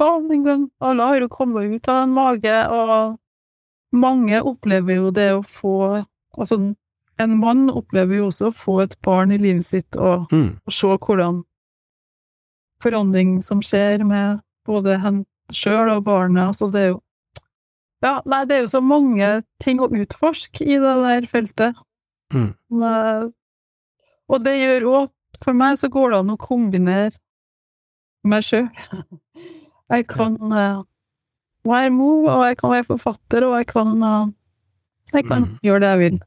barn en gang. Alle har jo kommet ut av en mage, og mange opplever jo det å få Altså, en mann opplever jo også å få et barn i livet sitt og, mm. og se hvordan forandring som skjer med både hen sjøl og barnet. Altså, det er jo Ja, nei, det er jo så mange ting å utforske i det der feltet. Mm. Og det gjør òg For meg så går det an å kombinere meg sjøl. Jeg kan uh, være mor, og jeg kan være forfatter, og jeg kan, uh, jeg kan mm. gjøre det jeg vil.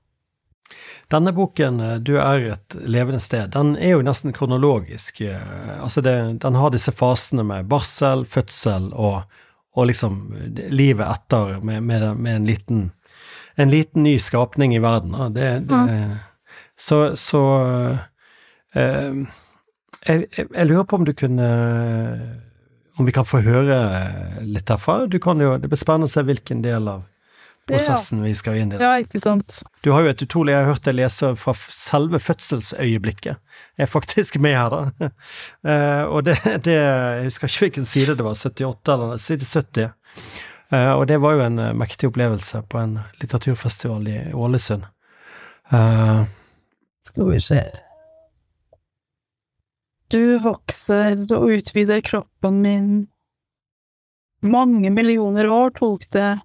Denne boken, eh, 'Du er et levende sted', den er jo nesten kronologisk. Altså det, den har disse fasene med barsel, fødsel og, og liksom livet etter, med, med, med en, liten, en, liten, ny skapning i verden. Det, det, mm. Så, så uh, jeg, jeg, lurer på om du kunne Om vi kan få høre litt herfra? Du kan jo, Det blir spennende å se hvilken del av prosessen ja. vi skal inn i. Ja, ikke sant. Du har jo et utrolig Jeg har hørt deg lese fra selve fødselsøyeblikket. Jeg er faktisk med her, da. Uh, og det, det, Jeg husker ikke hvilken side det var, 78 eller side 70. Uh, og det var jo en uh, mektig opplevelse på en litteraturfestival i Ålesund. Skal vi se du vokser og utvider kroppen min. Mange millioner år tok det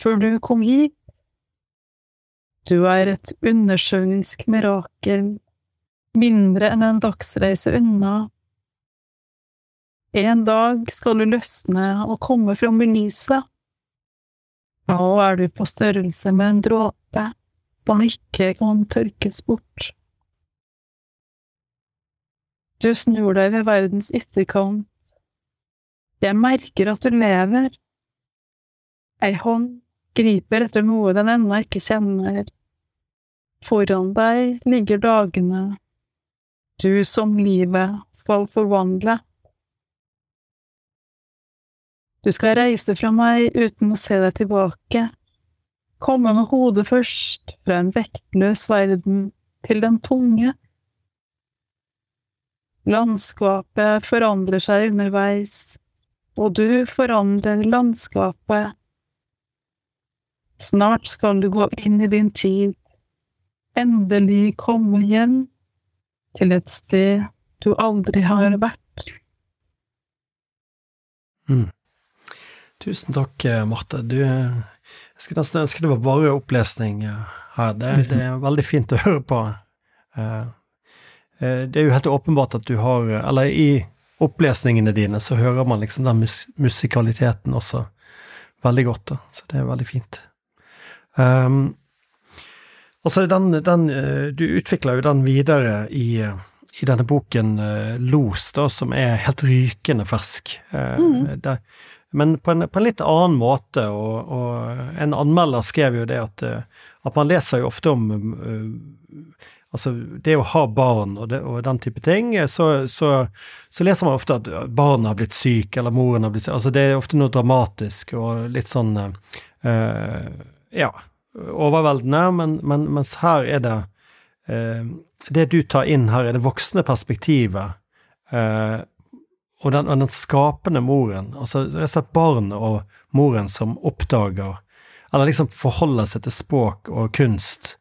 før du kom hit. Du er et undersjøisk mirakel, mindre enn en dagsreise unna. En dag skal du løsne og komme fram i lyset. Nå er du på størrelse med en dråpe som ikke kan tørkes bort. Du snur deg ved verdens ytterkant. Jeg merker at du lever. Ei hånd griper etter noe den ennå ikke kjenner. Foran deg ligger dagene, du som livet skal forvandle. Du skal reise fra meg uten å se deg tilbake, komme med hodet først fra en vektløs verden til den tunge, Landskapet forandrer seg underveis, og du forandrer landskapet. Snart skal du gå inn i din tid, endelig komme hjem til et sted du aldri har vært. Mm. Tusen takk, Marte. Du, jeg skulle nesten ønske det var bare opplesning her. Det, det er veldig fint å høre på. Uh, Eh, det er jo helt åpenbart at du har Eller i opplesningene dine så hører man liksom den mus musikaliteten også veldig godt, da. Så det er veldig fint. Um, altså, den, den eh, Du utvikler jo den videre i, i denne boken uh, Los, da, som er helt rykende fersk. Mm. Det, men på en, på en, litt annen måte, og, og, en anmelder skrev jo det at, at man leser jo ofte om Altså, det å ha barn og, det, og den type ting, så, så, så, leser man ofte at barnet har blitt syk, eller moren har blitt syk. Altså, det er ofte noe dramatisk og litt sånn uh, Ja, overveldende, men, men, her er det uh, Det du tar inn her, er det voksne perspektivet. Uh, og den, og den, skapende moren, altså rett og slett barnet og moren som oppdager, eller liksom forholder seg til språk og kunst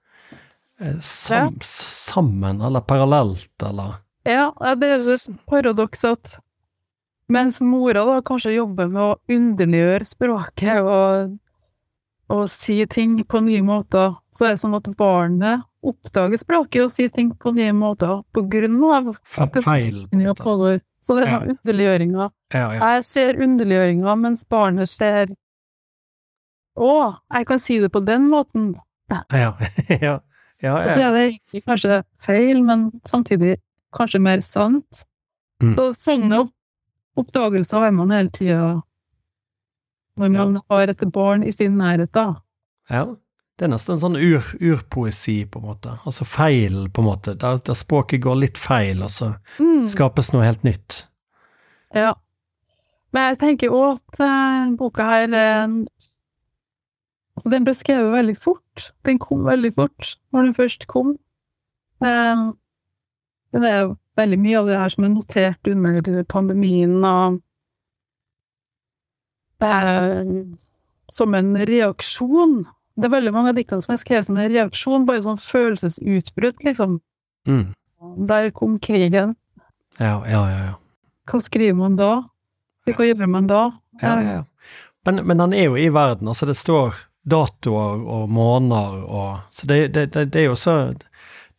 Eh, ja. sammen, eller parallelt, eller Ja, det er et paradoks at mens mora da kanskje jobber med å underliggjøre språket og, og si ting på nye måter, så er det sånn at barnet oppdager språket og sier ting på nye måter på grunn av feil. Pågår. Så det er ja. underliggjøringa. Ja, ja. Jeg ser underliggjøringa, mens barnet ser Å, jeg kan si det på den måten. Ja, ja. Ja, Og så er det egentlig kanskje feil, men samtidig kanskje mer sant. Mm. Så sånne oppdagelser har man hele tida når man ja. har et barn i sin nærhet, da. Ja. det er nesten en sånn ur, urpoesi, på en måte. Altså feil, på en måte. Der, der språket går litt feil, og så Mm. skapes noe helt nytt. Ja. Men jeg tenker òg at denne boka her eh, Altså, den ble skrevet veldig fort. Den kom veldig fort når den først kom. Men det er veldig mye av det her som er notert under pandemien og er Som en reaksjon. Det er veldig mange av diktene som er skrevet som en reaksjon, bare sånn følelsesutbrudd, liksom. Mm. Der kom krigen. Ja, ja, ja. ja. Hva skriver man da? Hva gjør man da? ja, ja, ja. Men, men han er jo i verden, altså det står datoer og måneder og Så det, det, det, det er jo så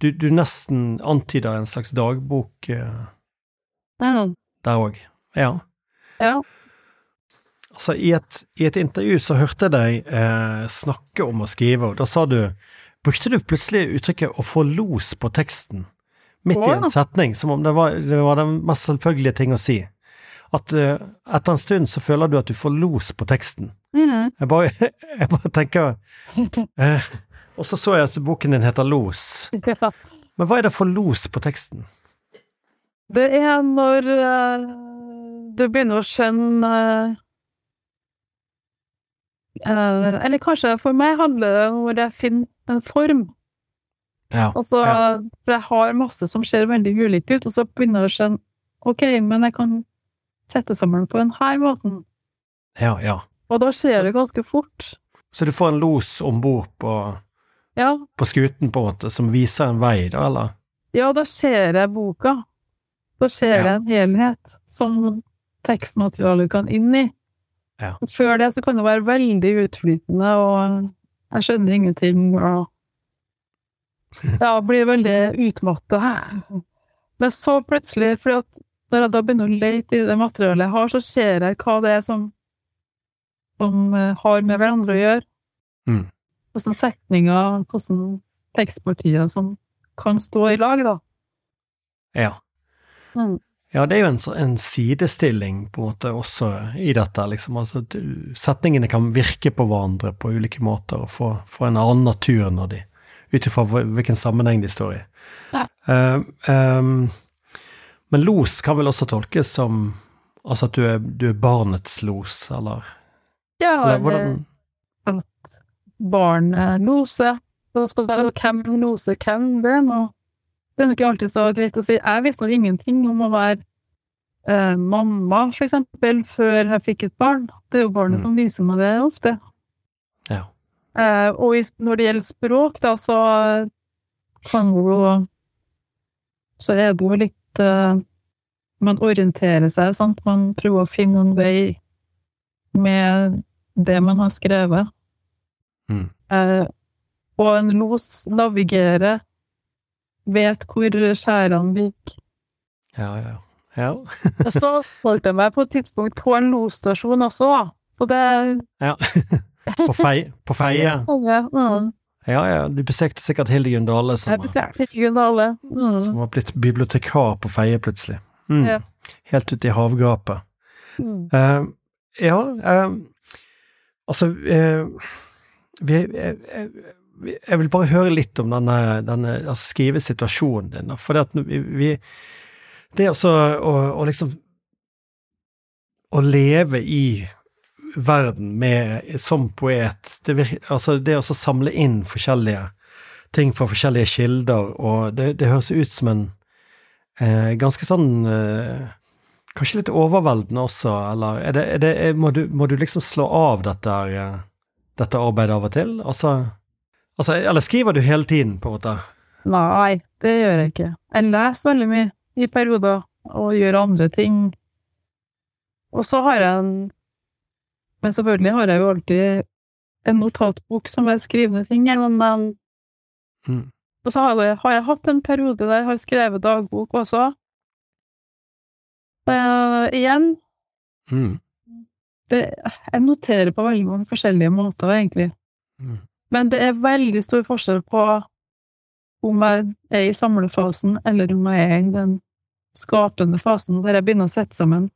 du, du nesten antyder en slags dagbok eh, Ja. der òg. Ja. ja. Altså, i et, i et intervju så hørte jeg deg eh, snakke om å skrive, og da sa du Brukte du plutselig uttrykket 'å få los på teksten'? Midt i en setning, som om det var, det var den mest selvfølgelige ting å si. At eh, etter en stund så føler du at du får los på teksten. Mhm. Jeg bare, jeg bare tenker eh, Og så så jeg at boken din heter Los. Men hva er det for los på teksten? Det er når uh, du begynner å skjønne uh, Eller kanskje for meg handler det om hvor jeg finner en form. Ja. Altså, Ja. For jeg har masse som ser veldig ulikt ut, og så begynner jeg å skjønne Ok, men jeg kan sette sammen på denne måten. Ja, ja. Og da skjer Så- det ganske fort. Så du får en los om bord på, Ja, på skuten, på en måte, som viser en vei, da, eller? ja da ser jeg boka. Da ser Ja. en helhet som tekstmaterialet kan inn i. Ja. Før det så kan det være veldig utflytende, og jeg skjønner ingenting, og ja, blir veldig utmatta. Men så plutselig, for når jeg da begynner å lete i det materialet jeg har, så ser jeg hva det er som, som eh, har med hverandre å gjøre. Mm. Hvordan setninger, hvordan tekstpartier som kan stå i lag, da. Ja. Mm. Ja, det er jo en, en sidestilling på en måte også i dette, liksom. Altså, setningene kan virke på hverandre på ulike måter og få, få en annen natur når de Ut ifra hvilken sammenheng de står i. Ja. Eh, um, men los kan vel også tolkes som Altså at du er, du er barnets los, eller, Ja, eller det, at barn loser. Så skal det være hvem loser hvem, det er noe Det er nok ikke alltid så greit å si. Jeg visste nå ingenting om å være eh, mamma, for eksempel, før jeg fikk et barn. Det er jo barnet Mm. som viser meg det ofte. Ja. Eh, og når det gjelder språk, da, så kan jo Så er det jo litt eh, Man orienterer seg, sant. Man prøver å finne en vei med det man har skrevet. Mm. Eh, og en los navigerer, vet hvor skjærene ligger. Ja, ja. ja. Og så holdt jeg meg på et tidspunkt på en losstasjon også. Så det ja. På, Feie? på Feie. ja, mm. Ja, ja. Du besøkte sikkert Hildegunn Dale, som. Mm. som var blitt bibliotekar på Feie plutselig. Mm. Ja. Helt ute i havgapet. Mm. Eh, ja, eh, altså eh, vi, jeg, jeg, Jeg vil bare høre litt om denne, denne altså skrivesituasjonen din. For det at vi, vi Det altså å, å liksom Å leve i verden med, som poet det, vir, altså det å samle inn forskjellige ting fra forskjellige kilder, og det, det høres ut som en eh, ganske sånn eh, Kanskje litt overveldende også, eller er det, er det, er, må, du, må du liksom slå av dette, eh, dette arbeidet av og til? Altså, altså Eller skriver du hele tiden, på en måte? Nei, det gjør jeg ikke. Jeg leser veldig mye i perioder, og gjør andre ting. Og så har jeg en Men selvfølgelig har jeg jo alltid en notatbok som er skrivende ting, men Mm. Og så har jeg, har jeg hatt en periode der jeg har skrevet dagbok også. Eh, igjen, Mm. det, jeg noterer på veldig mange forskjellige måter, egentlig. Mm. Men det er veldig stor forskjell på om jeg er i samlefasen, eller om jeg er i den skapende fasen der jeg begynner å sette sammen.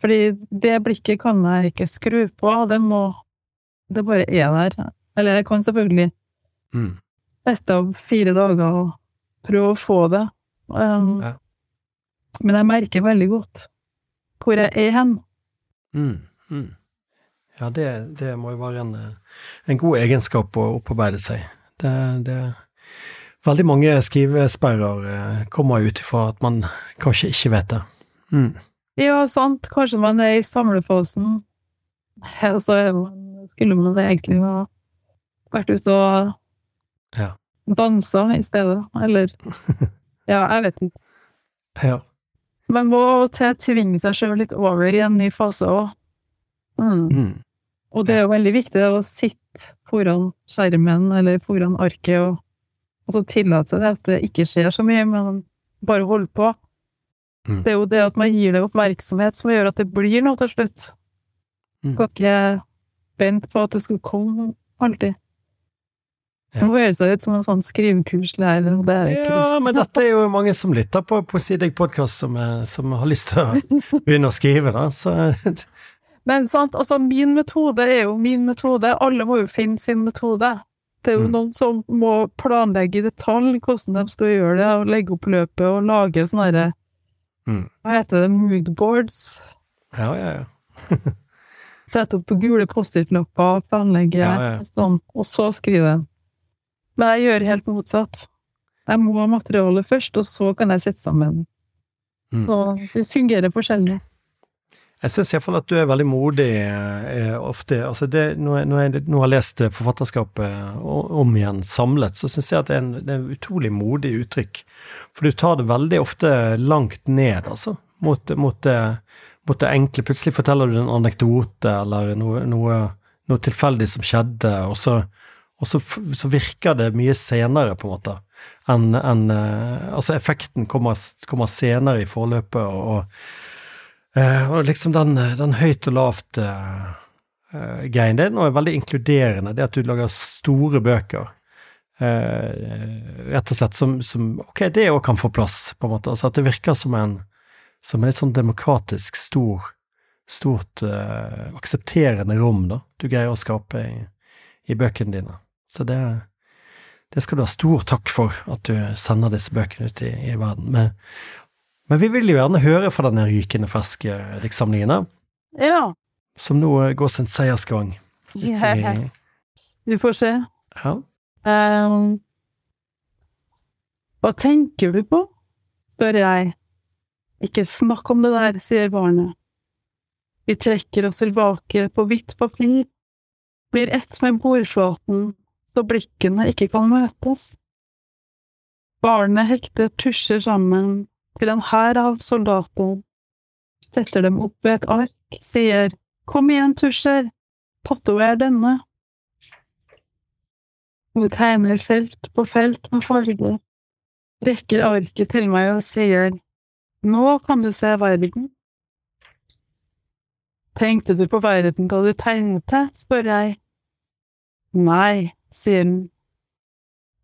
Fordi det blikket kan jeg ikke skru på, det må Det bare er der. Eller jeg kan selvfølgelig Mm. sette av fire dager og prøve å få det. Um, Ja. Men jeg merker veldig godt hvor jeg er hen. Mm. Mm. Ja, det, det må jo være en, en god egenskap å opparbeide seg. Det, det Veldig mange skrivesperrer eh, kommer ut ifra at man kanskje ikke vet det. Mm. Ja, sant. Kanskje man er i samlefasen, og så er skulle man egentlig ha vært ute og Ja. dansa i stedet. Eller Ja, jeg vet ikke. Ja. Man må av og til tvinge seg sjøl litt over i en ny fase òg. Mm. Mm. Og det er jo veldig viktig å sitte foran skjermen eller foran arket og, og så tillate seg det at det ikke skjer så mye, men bare holde på. Mm. Det er jo det at man gir det oppmerksomhet som gjør at det blir noe til slutt. Mm. kan ikke vente på at det skal komme alltid. Ja. Nå høres det ut som en sånn skrivekurslærer, og det er ikke Ja, men dette er jo mange som lytter på Poesidig podkast, som, er- som har lyst til å begynne å skrive, da. Så Men sant, altså min metode er jo min metode. Alle må jo finne sin metode. Det er jo Mm. noen som må planlegge i detalj hvordan de skal gjøre det, og legge opp løpet og lage sånne herre Mm. Hva heter det? Moodboards? ja, ja, ja. Sette opp på gule Post-It-lapper, planlegge Ja, ja. sånn, og så skrive. Men jeg gjør helt motsatt. Jeg må ha materialet først, og så kan jeg sette sammen. Mm. Så det fungerer forskjellig. Jeg syns iallfall at du er veldig modig eh, ofte. Altså det, når, jeg, når jeg nå har lest forfatterskapet om igjen samlet, så syns jeg at det er, en, det er en utrolig modig uttrykk. For du tar det veldig ofte langt ned, altså. Mot, mot, det, mot det enkle. Plutselig forteller du en anekdote eller noe, noe, noe tilfeldig som skjedde, og så, og så, så virker det mye senere, på en måte. Enn, enn, eh, altså effekten kommer, kommer senere i forløpet, og, og Eh, og liksom den, den høyt og lavt uh, greien, det er noe veldig inkluderende, det at du lager store bøker. Uh, rett og slett som, som Ok, det òg kan få plass, på en måte. Altså at det virker som en, som en litt sånn demokratisk stor, stort uh, aksepterende rom, da, du greier å skape i, i bøkene dine. Så det, det skal du ha stor takk for, at du sender disse bøkene ut i, i verden. Men, men vi vil jo gjerne høre fra denne rykende ferske diktsamlingen, Ja. som nå går sin seiersgang. I, Vi får se. ja. Um, hva tenker du på? spør jeg. Ikke snakk om det der, sier barnet. Vi trekker oss tilbake på hvitt papir, blir ett med bordflaten, så blikkene ikke kan møtes. Barnet hekter tusjer sammen til en hær av soldater, setter dem opp ved et ark, sier kom igjen, tusjer, tatover denne. Hun tegner felt på felt med farger, rekker arket til meg og sier, nå kan du se verden. Tenkte du på verden da du tegnet det, spør jeg. Nei, hun.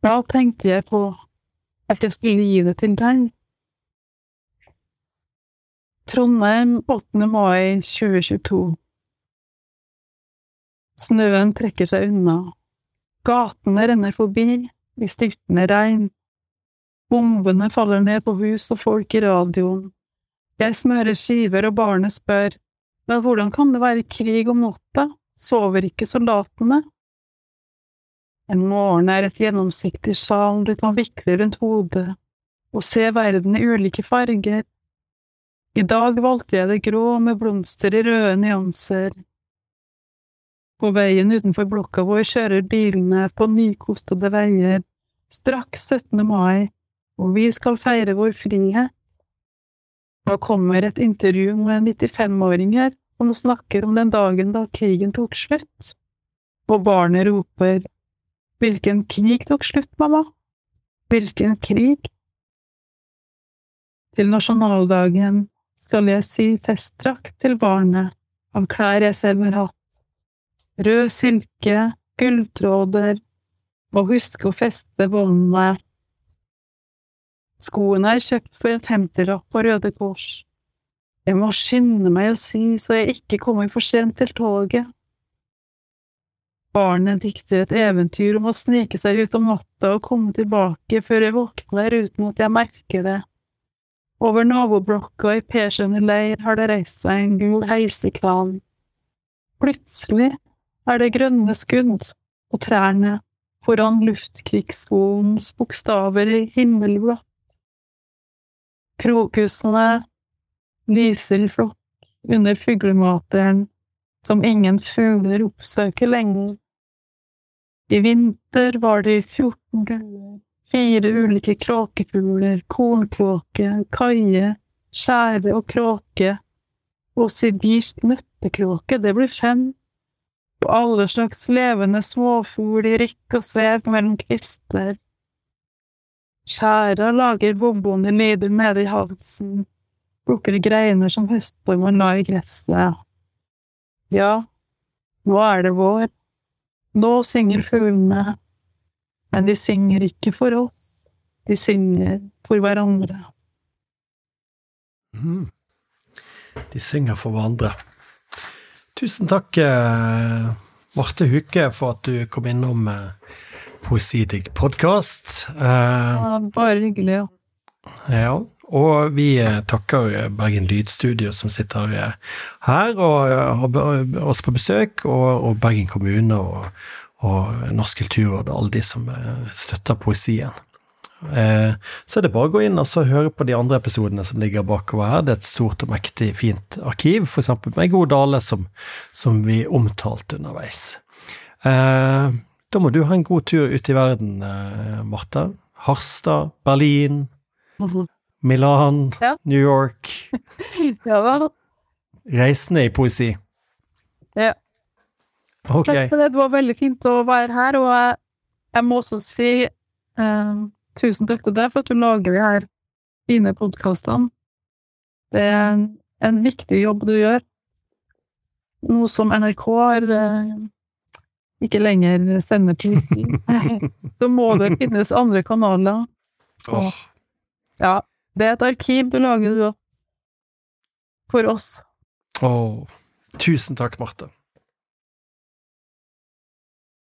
Da tenkte jeg på at jeg skulle gi det til deg. Trondheim 8. mai 2022 Snøen trekker seg unna. Gatene renner forbi i styrtende regn. Bombene faller ned på hus og folk i radioen. Jeg smører skiver, og barnet spør, men hvordan kan det være krig om natta, sover ikke soldatene? En morgen er et gjennomsiktig sjal du kan vikle rundt hodet og se verden i ulike farger. I dag valgte jeg det grå med blomster i røde nyanser. På veien utenfor blokka vår kjører bilene på nykostede veier, straks 17. mai, og vi skal feire vår frihet. Da kommer et intervju med 95-åringer som snakker om den dagen da krigen tok slutt, og barnet roper Hvilken krig tok slutt, mamma? Hvilken krig? Til nasjonaldagen skal jeg sy festdrakt til barnet av klær jeg selv har hatt rød silke, gulltråder, må huske å feste båndene. Skoene er kjøpt for en femtilapp på Røde Kors. Jeg må skynde meg å sy så jeg ikke kommer for sent til toget. Barnet dikter et eventyr om å snike seg ut om natta og komme tilbake før jeg våkner uten at jeg merker det. Over naboblokka i Persjøne leir har det reist seg en gul heisekran. Plutselig er det grønne skudd, og trærne foran luftkrigsskolenes bokstaver i himmelblått. Krokusene lyser i flokk under fuglemateren som ingen fugler oppsøker lenger. I vinter var det 14 duer, fire ulike kråkefugler, kornkråke, kaie, skjære og kråke, og sibirsk nøttekråke, det blir fem, og alle slags levende småfugl i rykk og svev mellom kvister. Skjæra lager boboene lyder nede i halsen, plukker greiner som høstbormen la i gresset. Ja, nå er det vår. Nå synger fuglene, men de synger ikke for oss, de synger for hverandre. Mm. De synger for hverandre. Tusen takk, eh, Marte Huke, for at du kom innom eh, Poesidigg podkast. Eh, bare hyggelig. Ja. Og vi eh, takker Bergen Lydstudio som sitter eh, her og eh, har oss på besøk, og, Bergen kommune og, og Norsk kulturråd og alle de som eh, støtter poesien. Eh, Så er det bare å gå inn og høre på de andre episodene som ligger bakover her. Det er et stort og mektig fint arkiv, f.eks. med God Dale, som, som vi omtalte underveis. Eh, Da må du ha en god tur ut i verden, eh, Marte. Harstad, Berlin, Milan, Ja. New York. Ja vel. Reisende i poesi. Ja. Ok. Det. Det var veldig fint å være her, og jeg, jeg må også si eh, tusen takk til deg for at du lager de her fine podkastene. Det er en, en viktig jobb du gjør. Noe som NRK har eh, ikke lenger sender til. Så må det finnes andre kanaler. Åh, Ja, det er et arkiv du lager du, for oss. åh. Tusen takk, Marte.